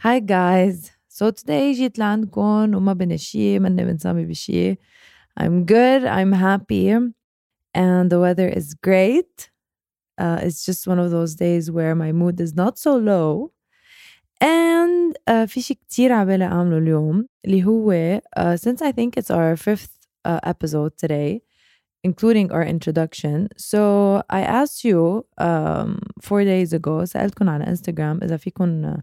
Hi guys. So today جيت لعندكم وما بني شي مني بنسامي بشي. I'm good, I'm happy, and the weather is great. Uh, it's just one of those days where my mood is not so low. And uh, في شي كتير عبالي أعمله اليوم اللي هو uh, since I think it's our fifth uh, episode today including our introduction. So I asked you um, four days ago سألتكم على Instagram إذا فيكم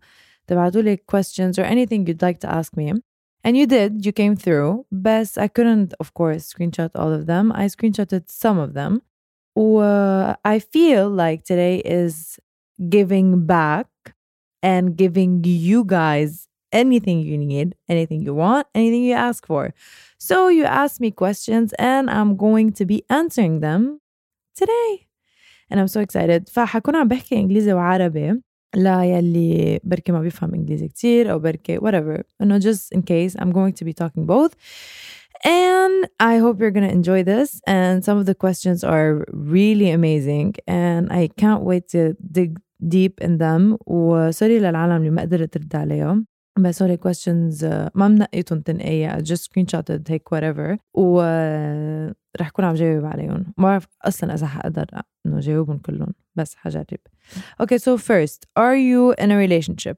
تبعتوا لي questions or anything you'd like to ask me. And you did, you came through, but I couldn't, of course, screenshot all of them. I screenshotted some of them. Uh, I feel like today is giving back and giving you guys anything you need, anything you want, anything you ask for. So you asked me questions and I'm going to be answering them today. And I'm so excited. فحكون عم بحكي إنجليزي وعربي لا يلي بركي ما بيفهم إنجليزي كتير أو بركي whatever. إنه just in case I'm going to be talking both. And I hope you're going to enjoy this. And some of the questions are really amazing. And I can't wait to dig deep in them. وسوري للعالم اللي ما قدرت ترد عليهم. بس هول questions uh, ما منقيتهم تنقية I just screenshotted هيك whatever ورح كون عم جاوب عليهم ما بعرف أصلا إذا حقدر إنه جاوبهم كلهم بس حجرب Okay so first are you in a relationship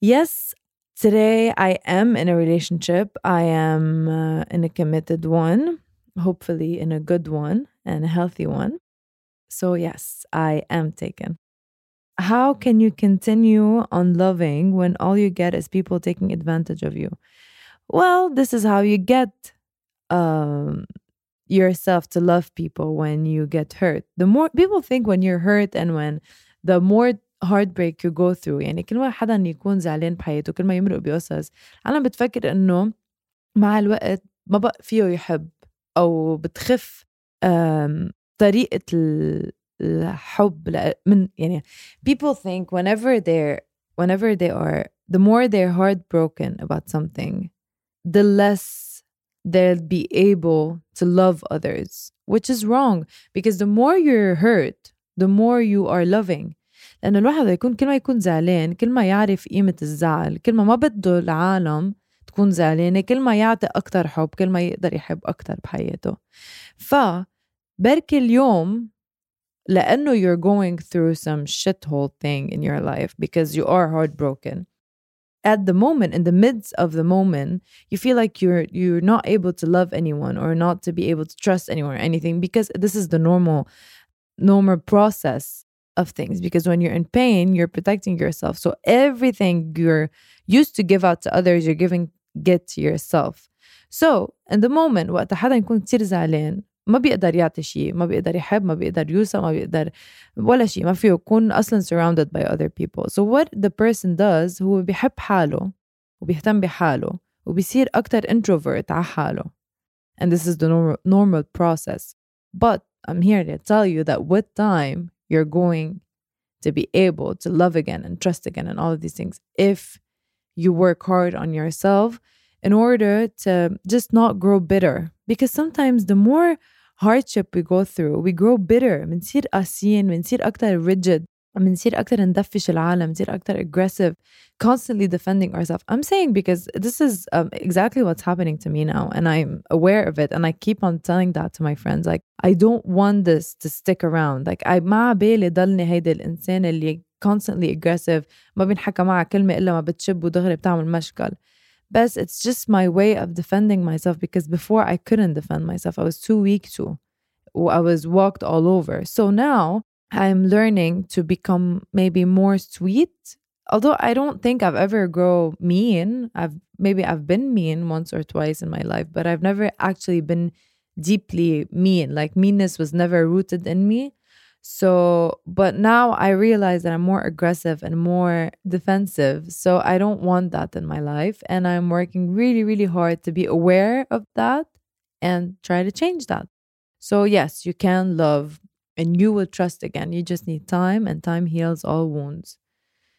Yes today I am in a relationship I am uh, in a committed one hopefully in a good one and a healthy one so yes I am taken how can you continue on loving when all you get is people taking advantage of you? Well, this is how you get um, yourself to love people when you get hurt. The more people think when you're hurt and when the more heartbreak you go through يعني كل ما حدا يكون زعلان بحياته كل ما يمرق بقصص أنا بتفكر إنه مع الوقت ما بقى فيه يحب أو بتخف طريقة الحب من يعني people think whenever they're whenever they are the more they're heartbroken about something the less they'll be able to love others which is wrong because the more you're hurt the more you are loving لأنه الواحد يكون كل ما يكون زعلان كل ما يعرف قيمة الزعل كل ما ما بده العالم تكون زعلانة كل ما يعطي أكتر حب كل ما يقدر يحب أكتر بحياته فبركي اليوم لأنه you're going through some shithole thing in your life because you are heartbroken at the moment in the midst of the moment you feel like you're you're not able to love anyone or not to be able to trust anyone or anything because this is the normal normal process of things because when you're in pain you're protecting yourself so everything you're used to give out to others you're giving get to yourself so in the moment وقت حدا يكون كتير زعلان ما بيقدر يعطي شيء ما بيقدر يحب ما بيقدر يوصل ما بيقدر ولا شيء ما فيه يكون أصلا surrounded by other people so what the person does هو بيحب حاله وبيهتم بحاله وبيصير أكتر introvert على حاله and this is the normal, normal process but I'm here to tell you that with time you're going to be able to love again and trust again and all of these things if you work hard on yourself in order to just not grow bitter because sometimes the more hardship we go through we grow bitter بنصير قاسيين بنصير أكتر rigid بنصير أكتر ندفش العالم بنصير أكتر aggressive constantly defending ourselves I'm saying because this is um, exactly what's happening to me now and I'm aware of it and I keep on telling that to my friends like I don't want this to stick around like I ما بالي ضلني هيدا الإنسان اللي constantly aggressive ما بينحكى معها كلمة إلا ما بتشب ودغري بتعمل مشكل but it's just my way of defending myself because before I couldn't defend myself. I was too weak to. I was walked all over. So now I'm learning to become maybe more sweet. Although I don't think I've ever grown mean. I've maybe I've been mean once or twice in my life, but I've never actually been deeply mean. Like meanness was never rooted in me. So, but now I realize that I'm more aggressive and more defensive. So, I don't want that in my life. And I'm working really, really hard to be aware of that and try to change that. So, yes, you can love and you will trust again. You just need time, and time heals all wounds.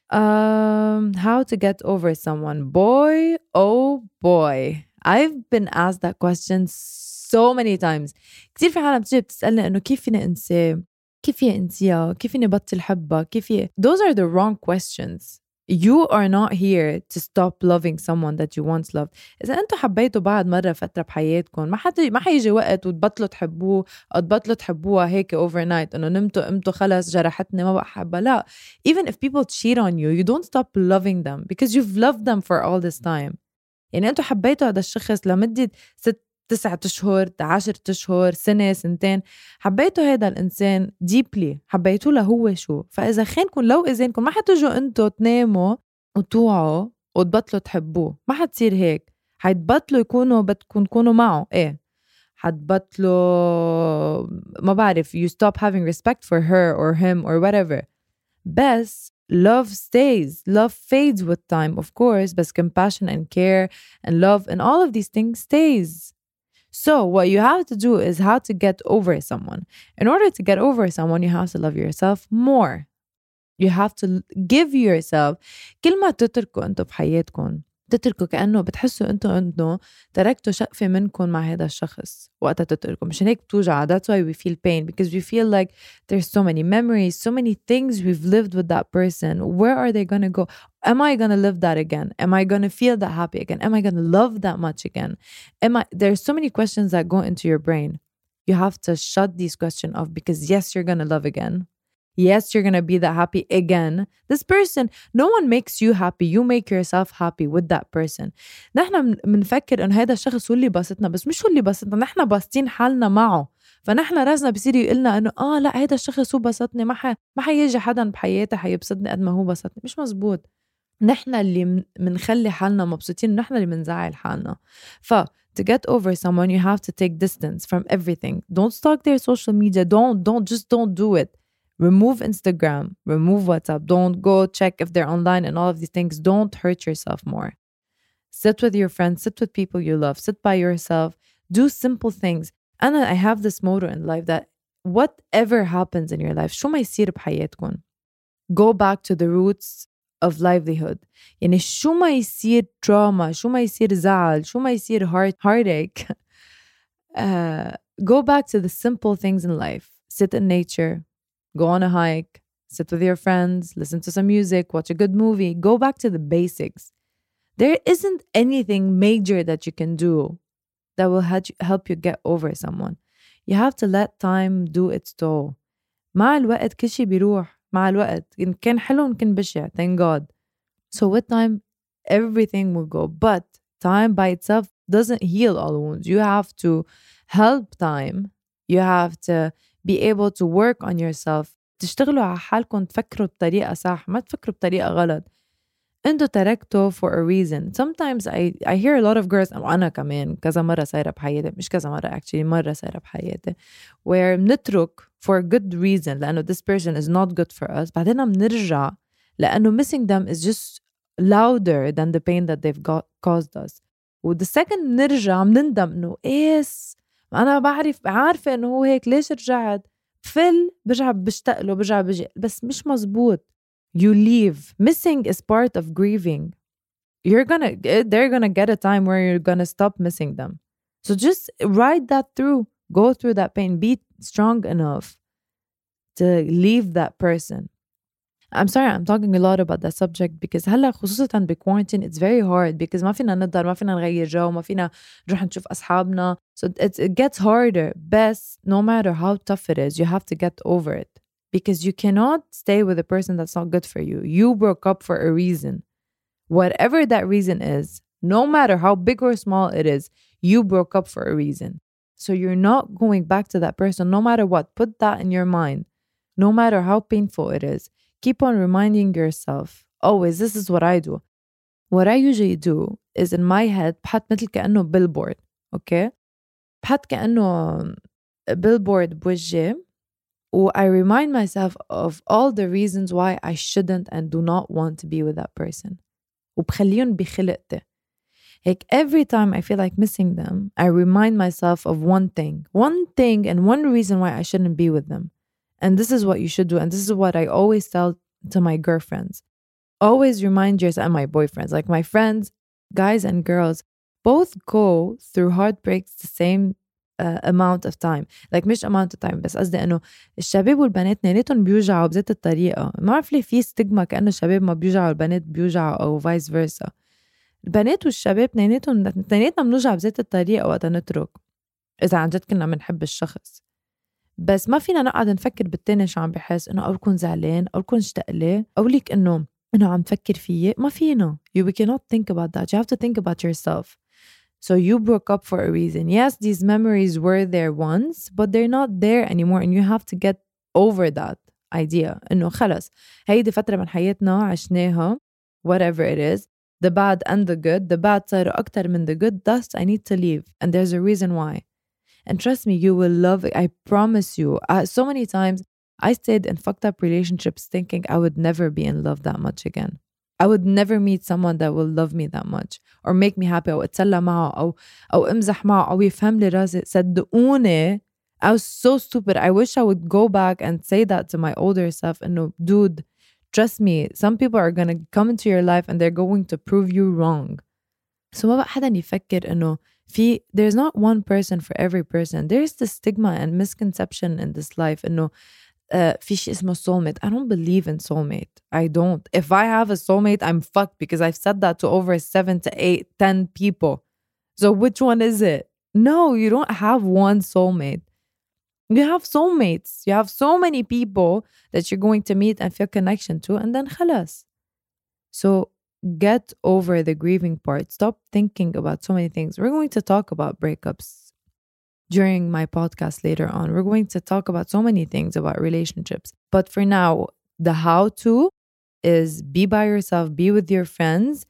Um, how to get over someone? Boy, oh boy. I've been asked that question so many times. كتير في حالة بتجي بتسألني إنه كيف فيني أنساه؟ كيف انسيها كيف اني بطل حبها كيف those are the wrong questions you are not here to stop loving someone that you once loved اذا أنتم حبيتوا بعض مره فتره بحياتكم ما حد ما حيجي وقت وتبطلوا تحبوه أو تبطلوا تحبوها هيك overnight انه نمتوا قمتوا خلص جرحتني ما بقى حبها لا even if people cheat on you you don't stop loving them because you've loved them for all this time يعني أنتم حبيتوا هذا الشخص لمده ست تسعة أشهر عشرة أشهر سنة سنتين. حبيتوا هذا الإنسان ديبلي حبيتوه لهو شو. فإذا خانكم لو إذانكم ما حتجوا أنتوا تناموا وتوعوا وتبطلوا تحبوه ما حتصير هيك. حتبطلوا يكونوا بدكم تكونوا معه. إيه. حتبطلوا ما بعرف you stop having respect for her or him or whatever. بس love stays. Love fades with time of course. but compassion and care and love and all of these things stays. so, what you have to do is how to get over someone. In order to get over someone, you have to love yourself more. You have to give yourself كل ما تتركوا انتم بحياتكم تتركوا كانه بتحسوا انتم انه تركتوا شقفه منكم مع هذا الشخص وقتها تتركوا مشان هيك بتوجع that's why we feel pain because we feel like there's so many memories so many things we've lived with that person where are they gonna go am I gonna live that again am I gonna feel that happy again am I gonna love that much again am I there's so many questions that go into your brain you have to shut these questions off because yes you're gonna love again Yes, you're gonna be that happy again. This person, no one makes you happy. You make yourself happy with that person. نحن بنفكر إنه هذا الشخص هو اللي بسطنا بس مش هو اللي بسطنا. نحن باسطين حالنا معه. فنحن راسنا بصير يقلنا إنه آه لا هذا الشخص هو بسطني. ما ح... ما حيجي حدا بحياتي حيبسطني قد ما هو بسطني. مش مزبوط. نحن اللي بنخلي حالنا مبسوطين نحن اللي بنزعل حالنا. ف to get over someone you have to take distance from everything. Don't stalk their social media. Don't don't just don't do it. remove Instagram, remove WhatsApp. Don't go check if they're online and all of these things. Don't hurt yourself more. Sit with your friends, sit with people you love, sit by yourself, do simple things. And I have this motto in life that whatever happens in your life, شو ما يصير بحياتكم, go back to the roots of livelihood. يعني شو ما يصير trauma, شو ما يصير زعل, شو ما يصير heart, heartache, uh, go back to the simple things in life. Sit in nature, go on a hike, sit with your friends, listen to some music, watch a good movie, go back to the basics. There isn't anything major that you can do that will help you get over someone. You have to let time do its toll. مع الوقت كل شيء بيروح مع الوقت إن كان حلو إن كان بشع thank God. So with time everything will go but time by itself doesn't heal all wounds. You have to help time. You have to be able to work on yourself تشتغلوا على حالكم تفكروا بطريقة صح ما تفكروا بطريقة غلط انتوا تركتوا for a reason sometimes I, I hear a lot of girls وانا كمان كذا مرة صايرة بحياتي مش كذا مرة actually مرة صايرة بحياتي where بنترك for a good reason لأنه this person is not good for us بعدين بنرجع لأنه missing them is just louder than the pain that they've got caused us و the second بنرجع بنندم انه ايس انا بعرف عارفه انه هو هيك ليش رجعت فل برجع بشتاق له برجع بجي بس مش مزبوط you leave missing is part of grieving you're gonna they're gonna get a time where you're gonna stop missing them so just ride that through go through that pain be strong enough to leave that person I'm sorry I'm talking a lot about that subject because هلا خصوصا بكوارنتين it's very hard because ما فينا نقدر ما فينا نغير جو ما فينا نروح نشوف أصحابنا so it, it gets harder بس no matter how tough it is you have to get over it because you cannot stay with a person that's not good for you you broke up for a reason whatever that reason is no matter how big or small it is you broke up for a reason so you're not going back to that person no matter what put that in your mind no matter how painful it is keep on reminding yourself always this is what I do what I usually do is in my head بحط مثل كأنه billboard okay بحط كأنه billboard بوجهي و I remind myself of all the reasons why I shouldn't and do not want to be with that person وبخليهم بخلقتي Like every time I feel like missing them, I remind myself of one thing, one thing and one reason why I shouldn't be with them. And this is what you should do. And this is what I always tell to my girlfriends. Always remind yourself and my boyfriends, like my friends, guys and girls, both go through heartbreaks the same uh, amount of time like مش amount of time بس قصدي انه الشباب والبنات اثنيناتهم بيوجعوا بذات الطريقه ما بعرف ليه في ستيغما كانه الشباب ما بيوجعوا البنات بيوجعوا او فايس فيرسا البنات والشباب اثنيناتهم اثنيناتنا بنوجع بذات الطريقه وقت نترك اذا عن جد كنا بنحب الشخص بس ما فينا نقعد نفكر بالتاني شو عم بحس انه او بكون زعلان او بكون اشتاق ليه او ليك انه انه عم تفكر فيي ما فينا you we cannot think about that you have to think about yourself so you broke up for a reason yes these memories were there once but they're not there anymore and you have to get over that idea انه خلص هيدي فترة من حياتنا عشناها whatever it is the bad and the good the bad صاروا أكتر من the good thus I need to leave and there's a reason why and trust me you will love it I promise you uh, so many times I stayed in fucked up relationships thinking I would never be in love that much again. I would never meet someone that will love me that much or make me happy أو أتسلى معه أو أو امزح معه أو يفهم لي راسي صدقوني I was so stupid. I wish I would go back and say that to my older self إنه dude trust me some people are gonna come into your life and they're going to prove you wrong. So ما بقى حدا يفكر إنه في there's not one person for every person. There's the stigma and misconception in this life إنه uh, في شيء اسمه soulmate. I don't believe in soulmate. I don't. If I have a soulmate, I'm fucked because I've said that to over seven to eight, ten people. So which one is it? No, you don't have one soulmate. You have soulmates. You have so many people that you're going to meet and feel connection to, and then خلاص. So get over the grieving part. Stop thinking about so many things. We're going to talk about breakups during my podcast later on. We're going to talk about so many things about relationships. But for now, the how to is be by yourself, be with your friends,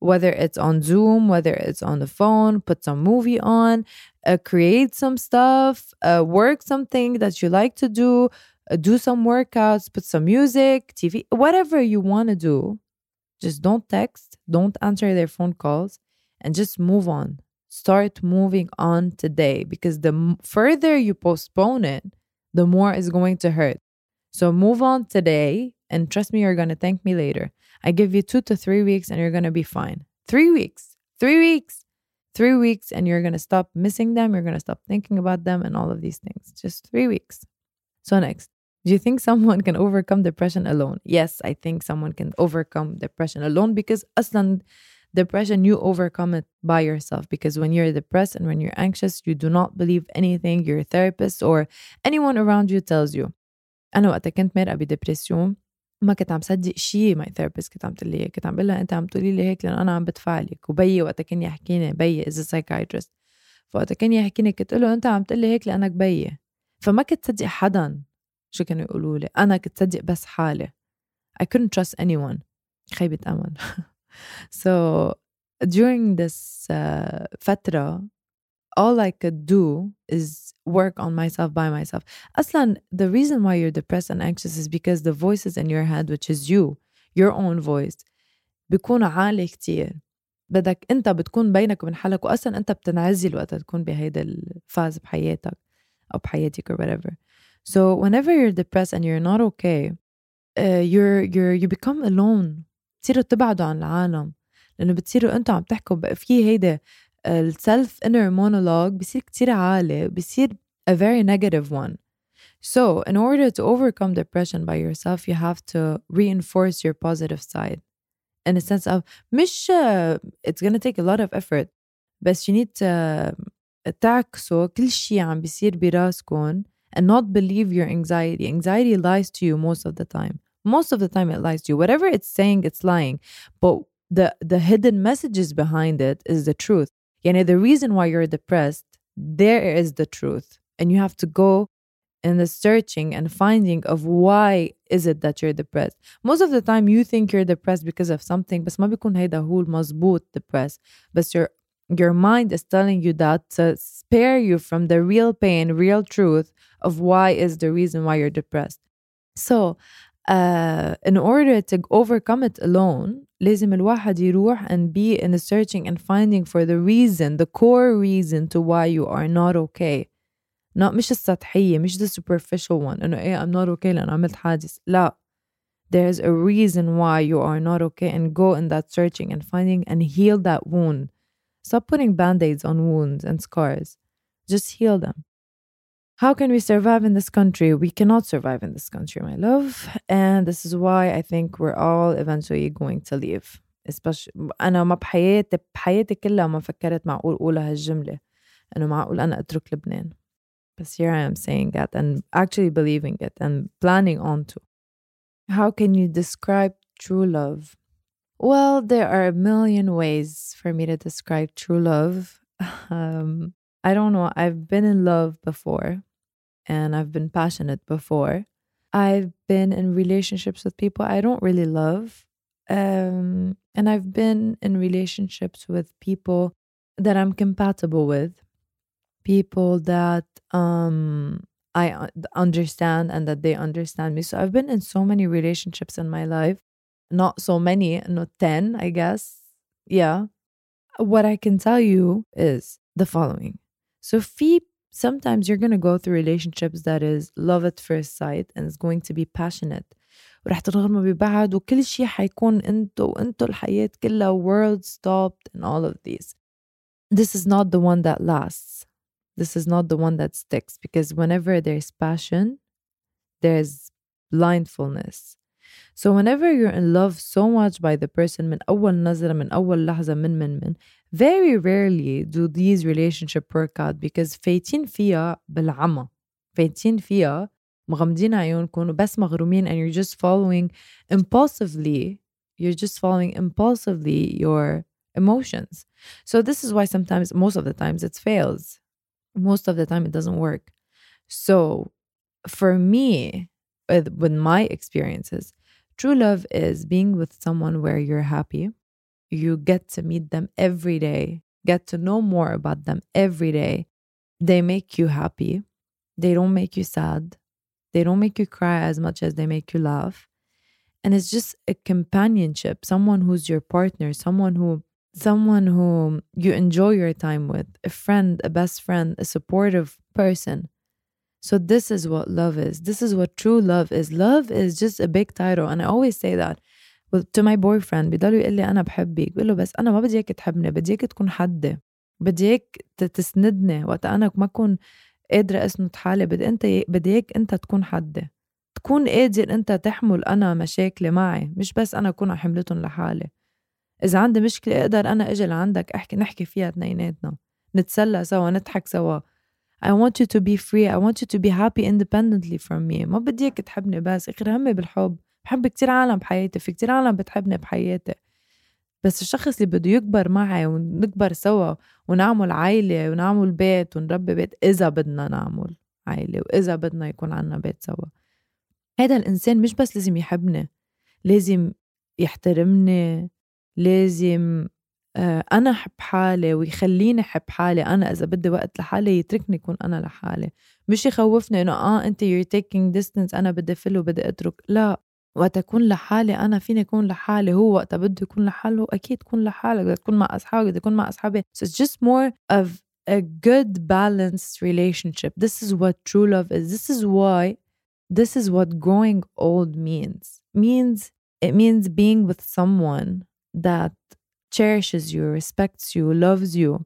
whether it's on Zoom, whether it's on the phone, put some movie on, uh, create some stuff, uh, work something that you like to do, uh, do some workouts, put some music, TV, whatever you want to do. Just don't text, don't answer their phone calls, and just move on start moving on today because the further you postpone it, the more it's going to hurt. So move on today and trust me, you're going to thank me later. I give you two to three weeks and you're going to be fine. Three weeks, three weeks, three weeks, and you're going to stop missing them. You're going to stop thinking about them and all of these things. Just three weeks. So, next, do you think someone can overcome depression alone? Yes, I think someone can overcome depression alone because aslan depression, you overcome it by yourself because when you're depressed and when you're anxious, you do not believe anything your therapist or anyone around you tells you. أنا وقتها كنت مرقة بدبرسيون ما كنت عم صدق شيء ماي ثيرابيست كنت عم تقول لي كنت عم بقول لها انت عم تقولي لي هيك لانه انا عم بدفع لك وبيي وقتها كان يحكيني بيي از سايكايترست فوقتها كان يحكيني كنت له انت عم تقول لي هيك لانك بيي فما كنت صدق حدا شو كانوا يقولوا لي أنا كنت صدق بس حالي I couldn't trust anyone خيبة امل so during this uh, fatra, all I could do is work on myself by myself. Aslan, the reason why you're depressed and anxious is because the voices in your head, which is you, your own voice, بيكون عالي كتير بدك انت بتكون بينك وبين حالك واصلا انت بتنعزل وقت تكون بهيدا الفاز بحياتك أو بحياتك or whatever. So whenever you're depressed and you're not okay, uh, you're you're you become alone بتصيروا تبعدوا عن العالم لانه بتصيروا انتم عم تحكوا في هيدا السلف inner monologue بصير كتير عالي بصير a very negative one so in order to overcome depression by yourself you have to reinforce your positive side in a sense of مش uh, it's gonna take a lot of effort بس you need to تعكسوا كل شيء عم بيصير براسكم and not believe your anxiety anxiety lies to you most of the time most of the time it lies to you whatever it's saying it's lying but the the hidden messages behind it is the truth yani the reason why you're depressed there is the truth and you have to go in the searching and finding of why is it that you're depressed most of the time you think you're depressed because of something بس ما بيكون هيدا هو المزبوط depressed بس your your mind is telling you that to spare you from the real pain real truth of why is the reason why you're depressed so uh, in order to overcome it alone لازم الواحد يروح and be in the searching and finding for the reason the core reason to why you are not okay not مش السطحية مش the superficial one إنه إيه I'm not okay لأن عملت حادث لا there's a reason why you are not okay and go in that searching and finding and heal that wound stop putting band-aids on wounds and scars just heal them how can we survive in this country we cannot survive in this country my love and this is why i think we're all eventually going to leave especially انا ما بحياتي بحياتي كلها ما فكرت معقول اقولها هالجمله انه معقول انا اترك لبنان but here I am saying that and actually believing it and planning on to. How can you describe true love? Well, there are a million ways for me to describe true love. Um, I don't know. I've been in love before and I've been passionate before. I've been in relationships with people I don't really love. Um, and I've been in relationships with people that I'm compatible with, people that um, I understand and that they understand me. So I've been in so many relationships in my life. Not so many, not 10, I guess. Yeah. What I can tell you is the following. So, fee, sometimes you're going to go through relationships that is love at first sight and it's going to be passionate. ورح تنغمروا ببعض وكل شيء حيكون انتو وانتو الحياة كلها world stopped and all of these. This is not the one that lasts. This is not the one that sticks because whenever there's passion, there's blindfulness. So whenever you're in love so much by the person من أول نظرة من أول لحظة من من من very rarely do these relationship work out because فايتين فيها بالعمى فايتين فيها مغمضين عيونكم وبس مغرومين and you're just following impulsively you're just following impulsively your emotions so this is why sometimes most of the times it fails most of the time it doesn't work. So for me, with, with my experiences, true love is being with someone where you're happy. You get to meet them every day, get to know more about them every day. They make you happy. They don't make you sad. They don't make you cry as much as they make you laugh. And it's just a companionship, someone who's your partner, someone who someone who you enjoy your time with, a friend, a best friend, a supportive person. So, this is what love is. This is what true love is. Love is just a big title. And I always say that. To my boyfriend بضل يقول لي أنا بحبك. بقول له بس أنا ما بدي إياك تحبني بدي إياك تكون حدي بدي إياك تسندني وقت أنا ما أكون قادرة أسند حالي. بدي أنت بدي إياك أنت تكون حدي تكون قادر أنت تحمل أنا مشاكلي معي مش بس أنا أكون حملتهم لحالي. إذا عندي مشكلة أقدر أنا أجي لعندك أحكي نحكي فيها اثنيناتنا. نتسلى سوا نضحك سوا. I want you to be free. I want you to be happy independently from me. ما بدي إياك تحبني بس. اخر همي بالحب. بحب كتير عالم بحياتي. في كتير عالم بتحبني بحياتي. بس الشخص اللي بده يكبر معي ونكبر سوا ونعمل عائلة ونعمل بيت ونربي بيت إذا بدنا نعمل عائلة وإذا بدنا يكون عنا بيت سوا. هذا الإنسان مش بس لازم يحبني لازم يحترمني لازم آه، أنا أحب حالي ويخليني أحب حالي. أنا إذا بدي وقت لحالي يتركني يكون أنا لحالي. مش يخوفني إنه آه أنت you're taking distance أنا بدي فل وبدي أترك. لا وقت أكون لحالي أنا فيني أكون لحالي. هو وقت بده يكون لحاله أكيد تكون لحالك بدك تكون مع أصحابك بدك تكون مع أصحابي. So it's just more of a good balanced relationship. This is what true love is. This is why this is what growing old means. Means it means being with someone that cherishes you, respects you, loves you,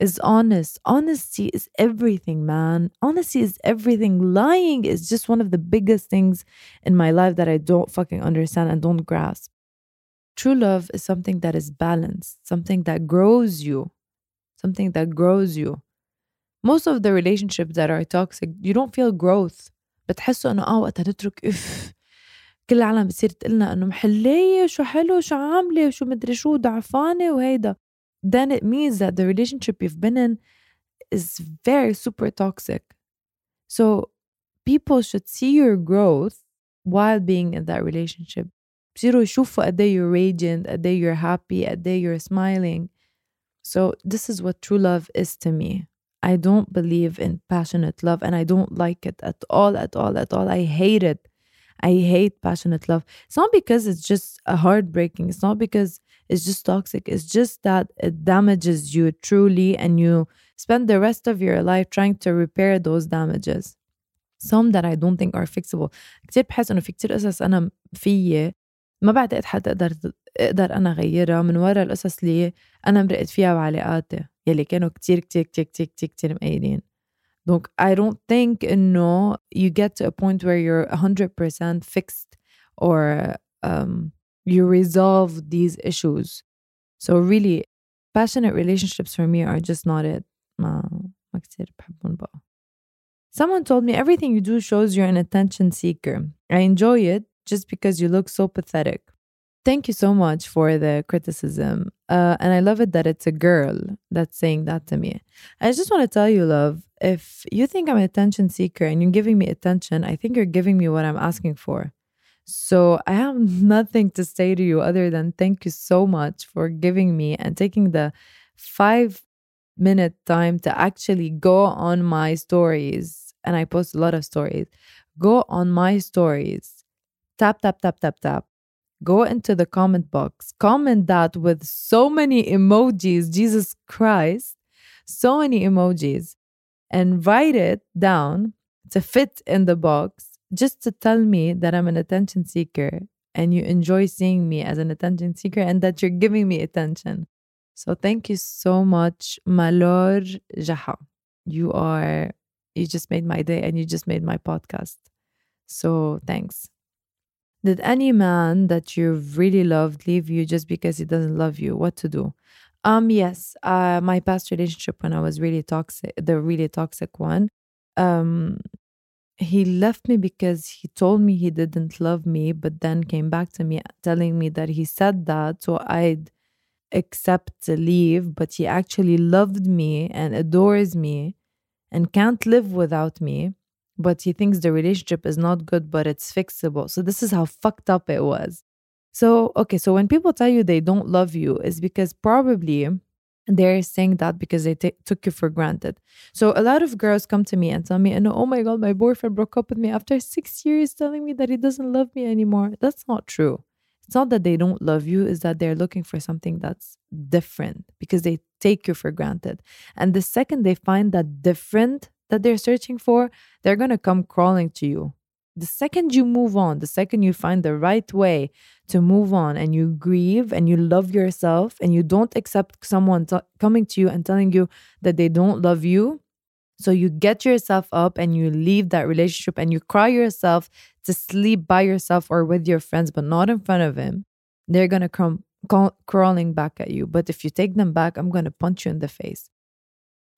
is honest. Honesty is everything, man. Honesty is everything. Lying is just one of the biggest things in my life that I don't fucking understand and don't grasp. True love is something that is balanced, something that grows you, something that grows you. Most of the relationships that are toxic, you don't feel growth. بتحسوا انه اه وقتها نترك اف كل العالم بتصير تقلنا انه محلية شو حلو شو عاملة شو مدري شو ضعفانة وهيدا then it means that the relationship you've been in is very super toxic so people should see your growth while being in that relationship بصيروا يشوفوا قد you're radiant قد you're happy قد you're smiling so this is what true love is to me I don't believe in passionate love and I don't like it at all at all at all I hate it I hate passionate love. It's not because it's just a heartbreaking. It's not because it's just toxic. It's just that it damages you truly and you spend the rest of your life trying to repair those damages. Some that I don't think are fixable. كتير بحس انه في كتير قصص انا فيي ما بعتقد حتقدر اقدر انا اغيرها من ورا القصص اللي انا مرقت فيها بعلاقاتي يلي كانوا كتير كتير كتير كتير كتير, كتير مقيدين Donc, I don't think no, you get to a point where you're 100% fixed or um, you resolve these issues. So, really, passionate relationships for me are just not it. Someone told me everything you do shows you're an attention seeker. I enjoy it just because you look so pathetic. Thank you so much for the criticism. Uh, and I love it that it's a girl that's saying that to me. I just want to tell you, love, if you think I'm an attention seeker and you're giving me attention, I think you're giving me what I'm asking for. So I have nothing to say to you other than thank you so much for giving me and taking the five minute time to actually go on my stories. And I post a lot of stories. Go on my stories. Tap, tap, tap, tap, tap. Go into the comment box. Comment that with so many emojis. Jesus Christ. So many emojis. And write it down to fit in the box just to tell me that I'm an attention seeker and you enjoy seeing me as an attention seeker and that you're giving me attention. So thank you so much, Malor Jaha. You are, you just made my day and you just made my podcast. So thanks. Did any man that you've really loved leave you just because he doesn't love you? What to do? Um, yes. Uh, my past relationship when I was really toxic, the really toxic one, um, he left me because he told me he didn't love me, but then came back to me telling me that he said that so I'd accept to leave, but he actually loved me and adores me and can't live without me. But he thinks the relationship is not good, but it's fixable. So this is how fucked up it was. So, okay, so when people tell you they don't love you, is because probably they're saying that because they ta- took you for granted. So a lot of girls come to me and tell me, and oh my God, my boyfriend broke up with me after six years telling me that he doesn't love me anymore. That's not true. It's not that they don't love you, is that they're looking for something that's different because they take you for granted. And the second they find that different that they're searching for, they're going to come crawling to you. The second you move on, the second you find the right way to move on and you grieve and you love yourself and you don't accept someone t- coming to you and telling you that they don't love you, so you get yourself up and you leave that relationship and you cry yourself to sleep by yourself or with your friends, but not in front of him. They're gonna come crawling back at you. But if you take them back, I'm gonna punch you in the face.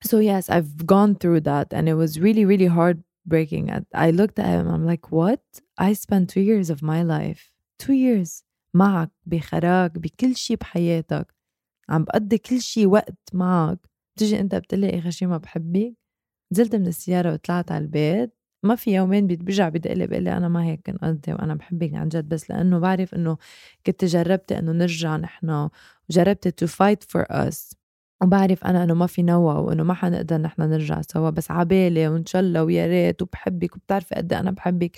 So yes, I've gone through that, and it was really, really heartbreaking. I looked at him. I'm like, what? I spent two years of my life, two years معك بخراك بكل شيء بحياتك عم بقضي كل شيء وقت معك بتجي أنت بتقلي اخر شيء ما بحبك نزلت من السيارة وطلعت على البيت ما في يومين برجع بدق لي بقول لي أنا ما هيك كنت قصدي وأنا بحبك عن جد بس لأنه بعرف إنه كنت جربت إنه نرجع نحن وجربت تو فايت فور اس وبعرف انا انه ما في نوى وانه ما حنقدر نحن نرجع سوا بس عبالي وان شاء الله ويا ريت وبحبك وبتعرفي قد انا بحبك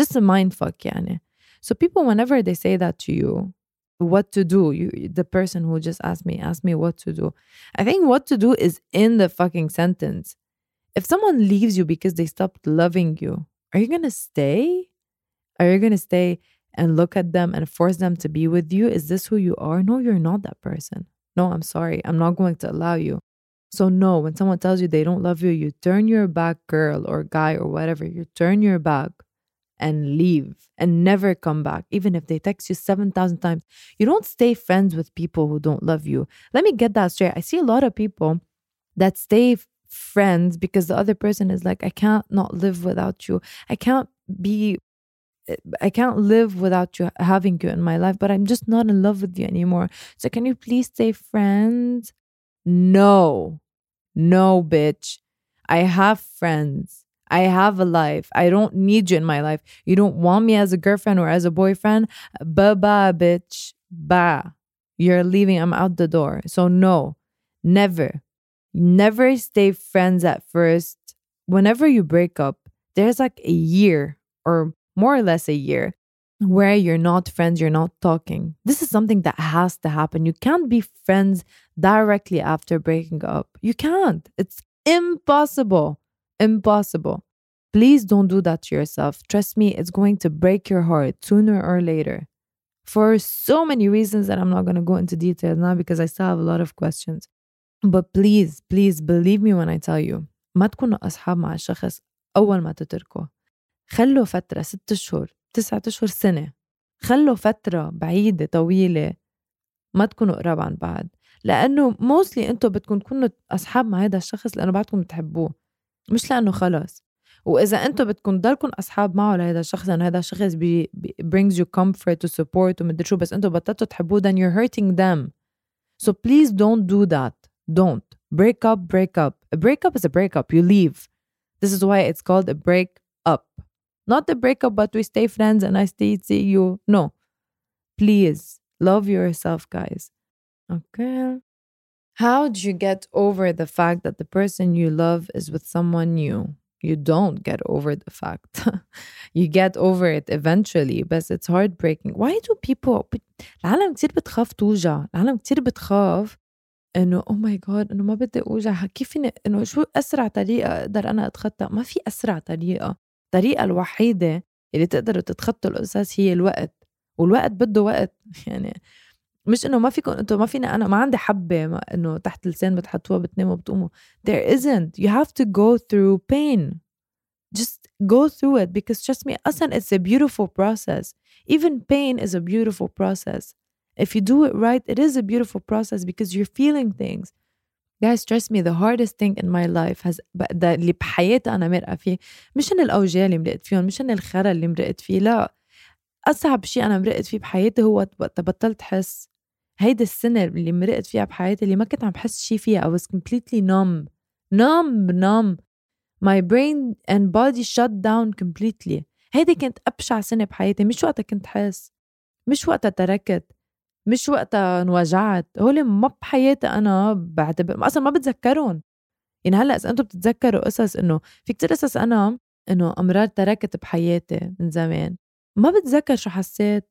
just a mind fuck يعني so people whenever they say that to you what to do you the person who just asked me asked me what to do i think what to do is in the fucking sentence if someone leaves you because they stopped loving you are you gonna stay are you gonna stay and look at them and force them to be with you is this who you are no you're not that person no i'm sorry i'm not going to allow you. So no when someone tells you they don't love you you turn your back girl or guy or whatever you turn your back and leave and never come back even if they text you 7000 times. You don't stay friends with people who don't love you. Let me get that straight. I see a lot of people that stay friends because the other person is like i can't not live without you. I can't be i can't live without you having you in my life but i'm just not in love with you anymore. So can you please stay friends no. No bitch. I have friends. I have a life. I don't need you in my life. You don't want me as a girlfriend or as a boyfriend? Bye bye bitch. Bye. You're leaving. I'm out the door. So no. Never. Never stay friends at first. Whenever you break up, there's like a year or more or less a year where you're not friends, you're not talking. This is something that has to happen. You can't be friends directly after breaking up. You can't. It's impossible. Impossible. Please don't do that to yourself. Trust me, it's going to break your heart sooner or later. for so many reasons that I'm not going to go into detail now because I still have a lot of questions. But please, please believe me when I tell you ما تكونوا أصحاب مع الشخص أول ما تتركوا خلوا فترة ست شهور تسعة أشهر سنة خلوا فترة بعيدة طويلة ما تكونوا قراب عن بعض. لأنه موستلي أنتوا بدكم تكونوا أصحاب مع هذا الشخص لأنه بعدكم بتحبوه مش لأنه خلص. وإذا أنتم بدكم تضلكم أصحاب معه لهذا الشخص لأنه هذا الشخص بي, بي brings you comfort to support ومدري شو بس أنتم بطلتوا تحبوه then you're hurting them. So please don't do that. Don't. Break up break up. A break up is a break up you leave. This is why it's called a break not the break up but we stay friends and I stay see you no please love yourself guys okay how do you get over the fact that the person you love is with someone new you don't get over the fact. you get over it eventually but it's heartbreaking. Why do people العالم كتير بتخاف توجع، العالم كتير بتخاف انه او ماي جاد انه ما بدي اوجع كيف فيني انه شو اسرع طريقه اقدر انا اتخطى ما في اسرع طريقه الطريقة الوحيده اللي تقدروا تتخطوا القصص هي الوقت والوقت بده وقت يعني مش انه ما فيكم أنتم ما فينا أنا ما عندي حبه انه تحت اللسان بتحطوها بتناموا بتقوموا there isn't you have to go through pain just go through it because trust me أصلا it's a beautiful process even pain is a beautiful process if you do it right it is a beautiful process because you're feeling things guys trust me the hardest thing in my life has اللي بحياتي أنا مرقه فيه مش إن الأوجاع اللي مرقت فيهم مش إن الخرا اللي مرقت فيه لا. أصعب شيء أنا مرقت فيه بحياتي هو وقت بطلت حس. هيدي السنة اللي مرقت فيها بحياتي اللي ما كنت عم بحس شي فيها I was completely numb. Numb numb. My brain and body shut down completely. هيدي كانت أبشع سنة بحياتي مش وقتها كنت حس. مش وقتها تركت. مش وقتها انوجعت. هول ما بحياتي أنا بعتبر أصلا ما بتذكرهم. يعني هلأ إذا أنتم بتتذكروا قصص إنه في كتير قصص أنا إنه أمرار تركت بحياتي من زمان. ما بتذكر شو حسيت.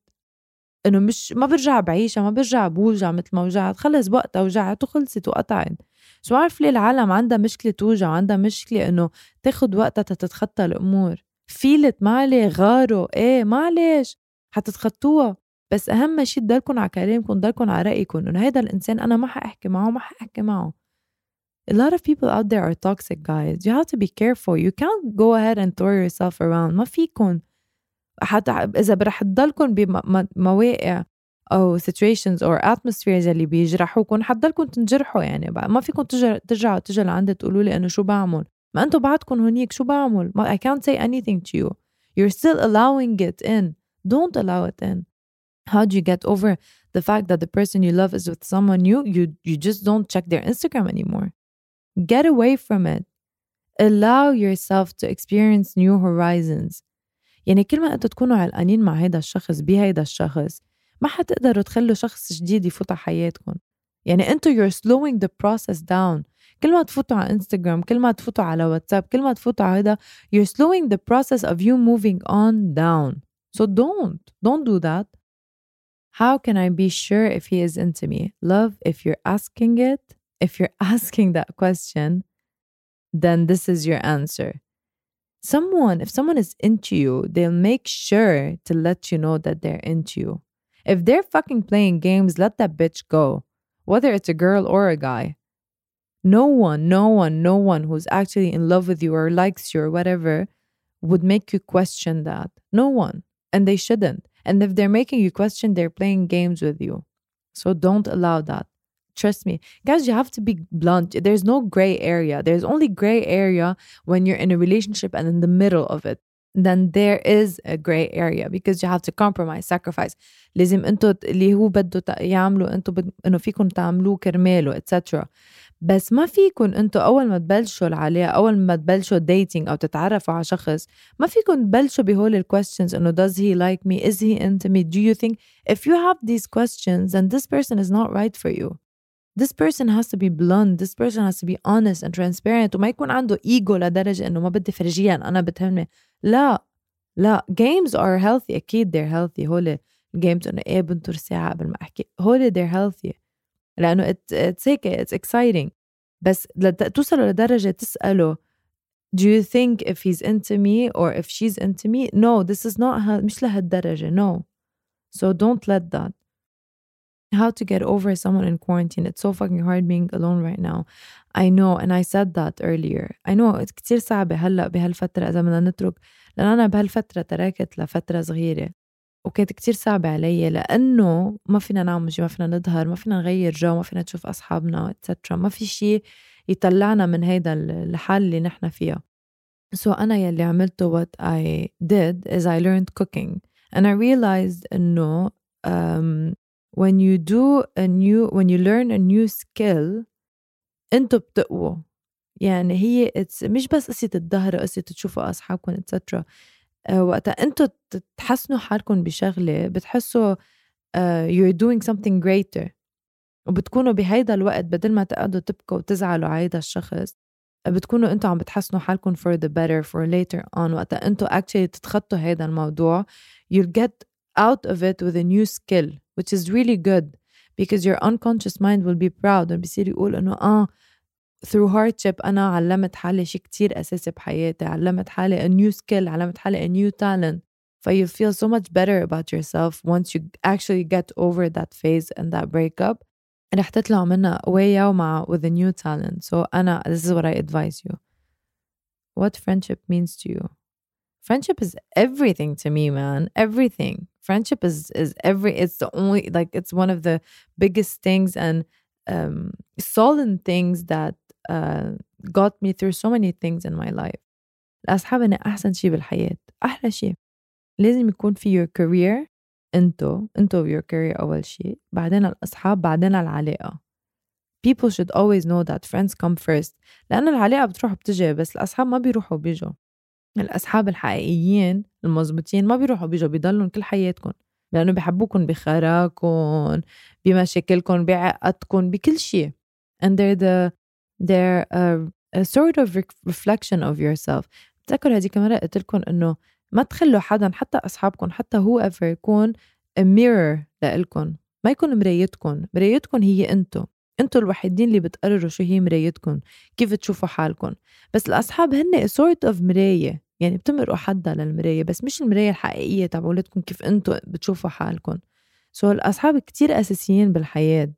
إنه مش ما برجع بعيشها ما برجع بوجع مثل ما وجعت. خلص وقتها وجعت وخلصت وقطعت. شو بعرف ليه العالم عندها مشكلة توجع وعندها مشكلة إنه تاخد وقتها تتخطى الأمور. فيلت ما عليه غاروا. إيه معلش حتتخطوها. بس أهم شيء تضلكم على كلامكم تضلكم على رأيكم إنه هذا الإنسان أنا ما حأحكي معه ما حأحكي معه. A lot of people out there are toxic guys. You have to be careful. You can't go ahead and throw yourself around. ما فيكم حتى إذا رح تضلكم بمواقع أو situations or atmospheres اللي بيجرحوكم حتضلكم تنجرحوا يعني. ما فيكم ترجعوا تجوا لعندي تقولوا لي انه شو بعمل. ما أنتم بعدكم هونيك شو بعمل. I can't say anything to you. You're still allowing it in. Don't allow it in. how do you get over the fact that the person you love is with someone new you you just don't check their Instagram anymore get away from it allow yourself to experience new horizons يعني كل ما انتوا تكونوا علقانين مع هيدا الشخص بهيدا الشخص ما حتقدروا تخلوا شخص جديد يفوت على حياتكم يعني انتوا you're slowing the process down كل ما تفوتوا على انستغرام كل ما تفوتوا على واتساب كل ما تفوتوا على هيدا you're slowing the process of you moving on down so don't don't do that how can I be sure if he is into me love if you're asking it if you're asking that question then this is your answer someone, if someone is into you, they'll make sure to let you know that they're into you. If they're fucking playing games, let that bitch go, whether it's a girl or a guy. No one, no one, no one who's actually in love with you or likes you or whatever would make you question that. No one. And they shouldn't. And if they're making you question, they're playing games with you. So don't allow that. Trust me. Guys, you have to be blunt. There's no gray area. There's only gray area when you're in a relationship and in the middle of it. Then there is a gray area because you have to compromise, sacrifice. لازم انتو اللي هو بده يعملوا انتو بد... انه فيكم تعملوه كرماله etc. بس ما فيكم انتو اول ما تبلشوا العلاقه اول ما تبلشوا dating أو تتعرفوا على شخص ما فيكم تبلشوا بهول الكويستشنز انه does he like me is he into me do you think if you have these questions then this person is not right for you this person has to be blunt this person has to be honest and transparent وما يكون عنده ego لدرجة إنه ما بدي فرجيها أنا بتهمني لا لا games are healthy أكيد they're healthy هول games إنه إيه بنطر ساعة قبل ما أحكي هول they're healthy it's, it's هيك it's exciting بس توصلوا لدرجة تسأله do you think if he's into me or if she's into me no this is not مش لهالدرجة no So don't let that. How to get over someone in quarantine. It's so fucking hard being alone right now. I know and I said that earlier. I know كتير صعبة هلأ بهالفترة إذا بدنا نترك لأن أنا بهالفترة تركت لفترة صغيرة وكانت كتير صعبة علي لأنه ما فينا نعمل شي ما فينا نظهر ما فينا نغير جو ما فينا نشوف أصحابنا اتسترا ما في شي يطلعنا من هيدا الحال اللي نحن فيها. So أنا يلي عملته what I did is I learned cooking. And I realized إنه um, when you do a new when you learn a new skill أنتوا بتقووا يعني هي it's مش بس قصة الظهر قصة تشوفوا أصحابكم اتسترا وقتها. أنتوا تحسنوا حالكم بشغلة بتحسوا uh, you're doing something greater. وبتكونوا بهيدا الوقت بدل ما تقعدوا تبكوا وتزعلوا على هيدا الشخص بتكونوا أنتوا عم بتحسنوا حالكم for the better for later on. وقتها أنتوا actually تتخطوا هيدا الموضوع. You'll get out of it with a new skill which is really good because your unconscious mind will be proud. وبصير يقول إنه آه through hardship أنا علمت حالي شيء كتير أساسي بحياتي علمت حالي a new skill علمت حالي a new talent ف you feel so much better about yourself once you actually get over that phase and that breakup رح تطلعوا منها قوية ومع with a new talent so أنا this is what I advise you what friendship means to you friendship is everything to me man everything friendship is is every it's the only like it's one of the biggest things and um solid things that uh, got me through so many things in my life. الأصحاب هن أحسن شي بالحياة. أحلى شي. لازم يكون في your career أنتو أنتو your career أول شي. بعدين الأصحاب بعدين العلاقة. People should always know that friends come first. لأن العلاقة بتروح بتجي بس الأصحاب ما بيروحوا بيجوا الأصحاب الحقيقيين المزبوطين ما بيروحوا بيجوا بيضلوا كل حياتكم. لأنه بيحبوكم بخراكم بمشاكلكم بعقدكم بكل شيء and they're the they're a, a sort of reflection of yourself. بتذكر هذيك مرة قلت لكم إنه ما تخلوا حدا حتى أصحابكم حتى whoever يكون a mirror لإلكم. ما يكون مرايتكم. مرايتكم هي أنتو. أنتو الوحيدين اللي بتقرروا شو هي مرايتكم كيف تشوفوا حالكم. بس الأصحاب هن sort of مراية. يعني بتمرقوا حدا للمراية بس مش المراية الحقيقية تبعولتكم كيف أنتو بتشوفوا حالكم. سو so الأصحاب كتير أساسيين بالحياة.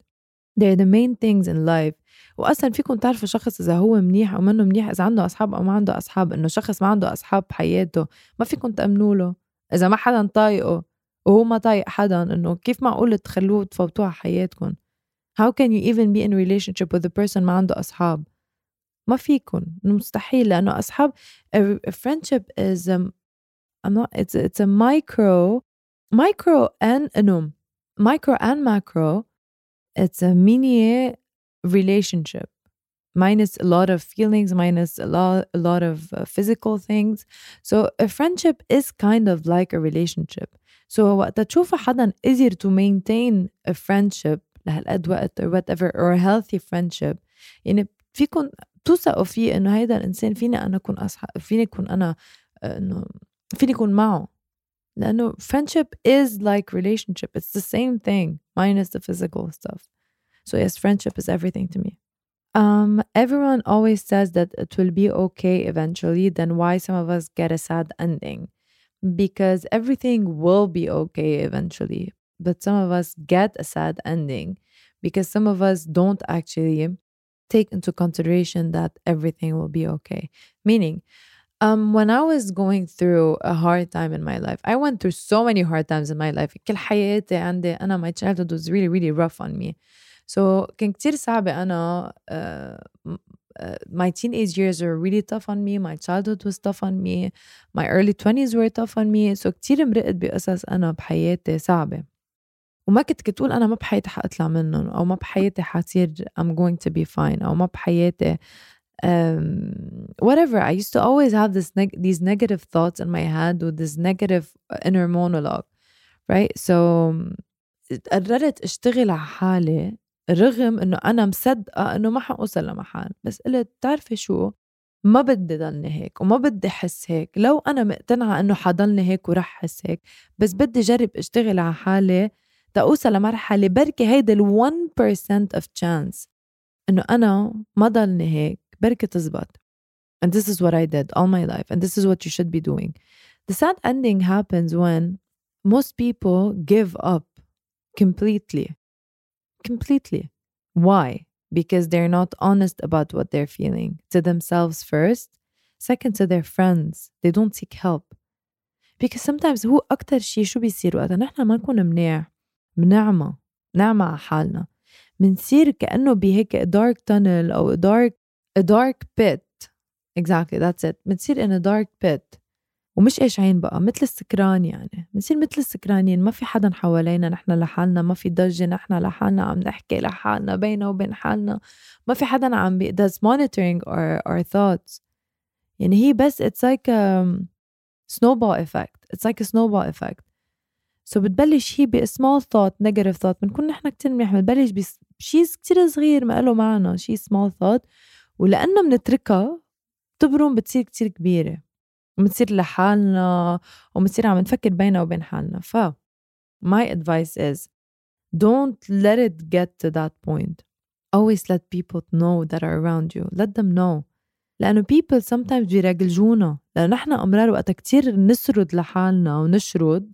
They're the main things in life. واصلا فيكم تعرفوا شخص إذا هو منيح أو منه منيح إذا عنده أصحاب أو ما عنده أصحاب إنه شخص ما عنده أصحاب بحياته ما فيكم تأمنوا له. إذا ما حدا طايقه وهو ما طايق حدا إنه كيف معقول تخلوه تفوتوه على حياتكم؟ How can you even be in a relationship with a person ما عنده أصحاب؟ ما فيكم مستحيل لأنه أصحاب a friendship is um, I'm not it's it's a micro micro and انه micro and macro. It's a mini relationship minus a lot of feelings minus a lot a lot of uh, physical things so a friendship is kind of like a relationship so وقت تشوف حدا easier to maintain a friendship لهالقد وقت or whatever or a healthy friendship يعني فيكم توثقوا فيه انه هيدا الانسان فيني انا اكون اصحاب فيني اكون انا انه فيني اكون معه لانه friendship is like relationship it's the same thing minus the physical stuff so yes, friendship is everything to me. Um, everyone always says that it will be okay eventually. Then why some of us get a sad ending? Because everything will be okay eventually, but some of us get a sad ending because some of us don't actually take into consideration that everything will be okay. Meaning, um, when I was going through a hard time in my life, I went through so many hard times in my life. كل حياتي عندي أنا my childhood was really really rough on me. So كان كتير صعبة أنا uh, uh, my teenage years were really tough on me my childhood was tough on me my early 20s were tough on me so كتير مرقت بقصص أنا بحياتي صعبة وما كنت كنت أقول أنا ما بحياتي حأطلع منهم أو ما بحياتي حصير I'm going to be fine أو ما بحياتي um, whatever I used to always have this neg- these negative thoughts in my head with this negative inner monologue right so قررت اشتغل على حالي رغم إنه أنا مصدقة إنه ما حوصل لمحل بس قلت بتعرفي شو؟ ما بدي ضلني هيك وما بدي احس هيك. لو أنا مقتنعة إنه حضلني هيك ورح احس هيك بس بدي جرب أشتغل على حالي تأوصل لمرحلة بركي هيدا ال 1% of chance إنه أنا ما ضلني هيك بركي تزبط. And this is what I did all my life and this is what you should be doing. The sad ending happens when most people give up completely. Completely. Why? Because they're not honest about what they're feeling to themselves first, second to their friends. They don't seek help. Because sometimes هو أكتر شي شو بيصير وقتا نحن ما نكون منيح بنعمة نعمة على حالنا منصير كأنه بهيك dark tunnel أو dark a dark pit exactly that's it بنصير in a dark pit ومش إيش عين بقى مثل السكران يعني. بنصير مثل السكرانين ما في حدا حوالينا نحن لحالنا ما في ضجة نحن لحالنا عم نحكي لحالنا بينا وبين حالنا. ما في حدا عم بي does monitoring our, our thoughts. يعني هي بس it's like a snowball effect. It's like a snowball effect. So بتبلش هي ب small thought negative thought. بنكون نحن كتير منيح بنبلش بشيء كتير صغير ما له معنى شيء small thought. ولأنه بنتركها بتبرم بتصير كتير كبيرة. وبنصير لحالنا وبنصير عم نفكر بينا وبين حالنا. ف my advice is don't let it get to that point. Always let people know that are around you. Let them know. لأنه people sometimes بيرجلجونا. لأنه نحن أمرار وقتها كتير نسرد لحالنا ونشرد.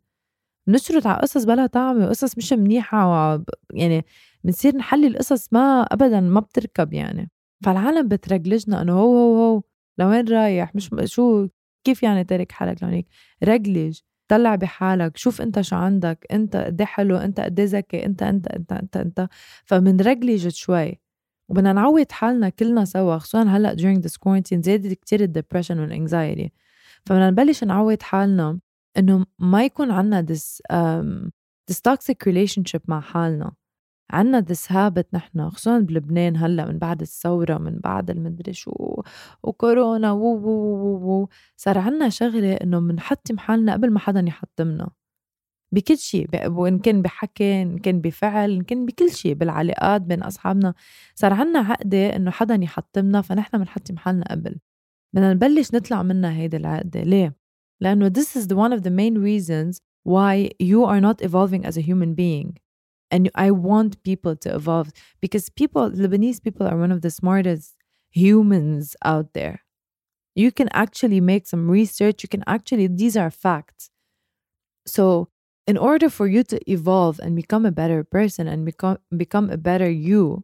نشرد على قصص بلا طعمة وقصص مش منيحة. يعني بنصير نحلي القصص ما أبدا ما بتركب يعني. فالعالم بترجلجنا إنه هو هو هو. لوين رايح؟ مش شو كيف يعني تارك حالك لهونيك رجلج طلع بحالك شوف انت شو عندك انت قد حلو انت قد ذكي انت انت انت انت انت. فمنرجلج شوي. وبدنا نعود حالنا كلنا سوا خصوصا هلأ during this quarantine زادت كتير الدبرشن والانكزايتي فبدنا نبلش نعود حالنا إنه ما يكون عنا this um, this toxic relationship مع حالنا. عنا this habit نحن خصوصا بلبنان هلأ من بعد الثورة من بعد المدري شو وكورونا و و و و صار عنا شغلة إنه بنحطم حالنا قبل ما حدا يحطمنا. بكل شيء وإن كان بحكي إن كان بفعل إن كان بكل شيء بالعلاقات بين أصحابنا. صار عنا عقدة إنه حدا يحطمنا فنحن بنحطم حالنا قبل. بدنا نبلش نطلع منها هيدي العقدة. ليه؟ لأنه this is the one of the main reasons why you are not evolving as a human being. and I want people to evolve because people, Lebanese people, are one of the smartest humans out there. You can actually make some research. You can actually, these are facts. So, in order for you to evolve and become a better person and become, become a better you,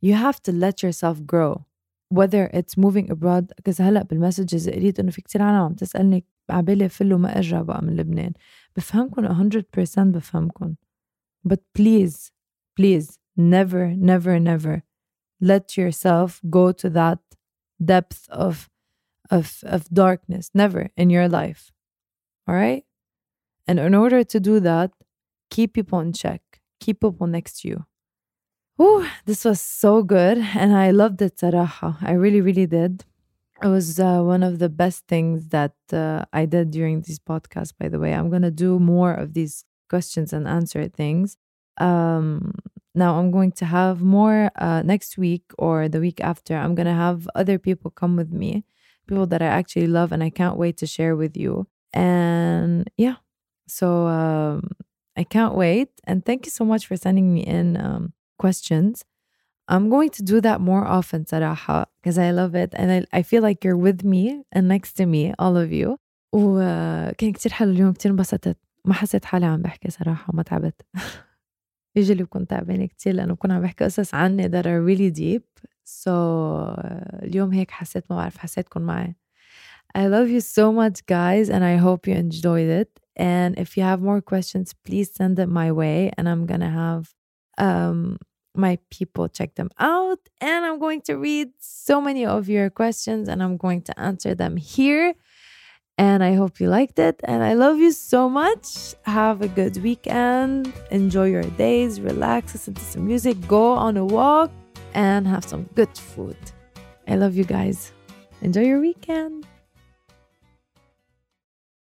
you have to let yourself grow. Whether it's moving abroad because هلا بالمسجز قريت انه في كتير عالم عم تسالني عبالي فلو ما ارجع بقى من لبنان بفهمكم 100% بفهمكم but please, please, never, never, never let yourself go to that depth of of of darkness. Never in your life. All right? And in order to do that, keep people in check. Keep people next to you. Oh, this was so good. And I loved it, Saraha. I really, really did. It was uh, one of the best things that uh, I did during this podcast, by the way. I'm going to do more of these questions and answer things. Um, now I'm going to have more uh, next week or the week after. I'm going to have other people come with me, people that I actually love and I can't wait to share with you. And yeah, so um, I can't wait. And thank you so much for sending me in um, questions. I'm going to do that more often, Saraha, because I love it. And I, I feel like you're with me and next to me, all of you. وكان كتير حلو اليوم كتير انبسطت ما حسيت حالي عم بحكي صراحة وما تعبت يجلي بكون تعبانة كتير لأنه بكون عم بحكي قصص عني that are really deep so اليوم هيك حسيت ما بعرف حسيتكم معي I love you so much guys and I hope you enjoyed it and if you have more questions please send them my way and I'm gonna have um my people check them out and I'm going to read so many of your questions and I'm going to answer them here and I hope you liked it. And I love you so much. Have a good weekend. Enjoy your days. Relax, listen to some music, go on a walk, and have some good food. I love you guys. Enjoy your weekend.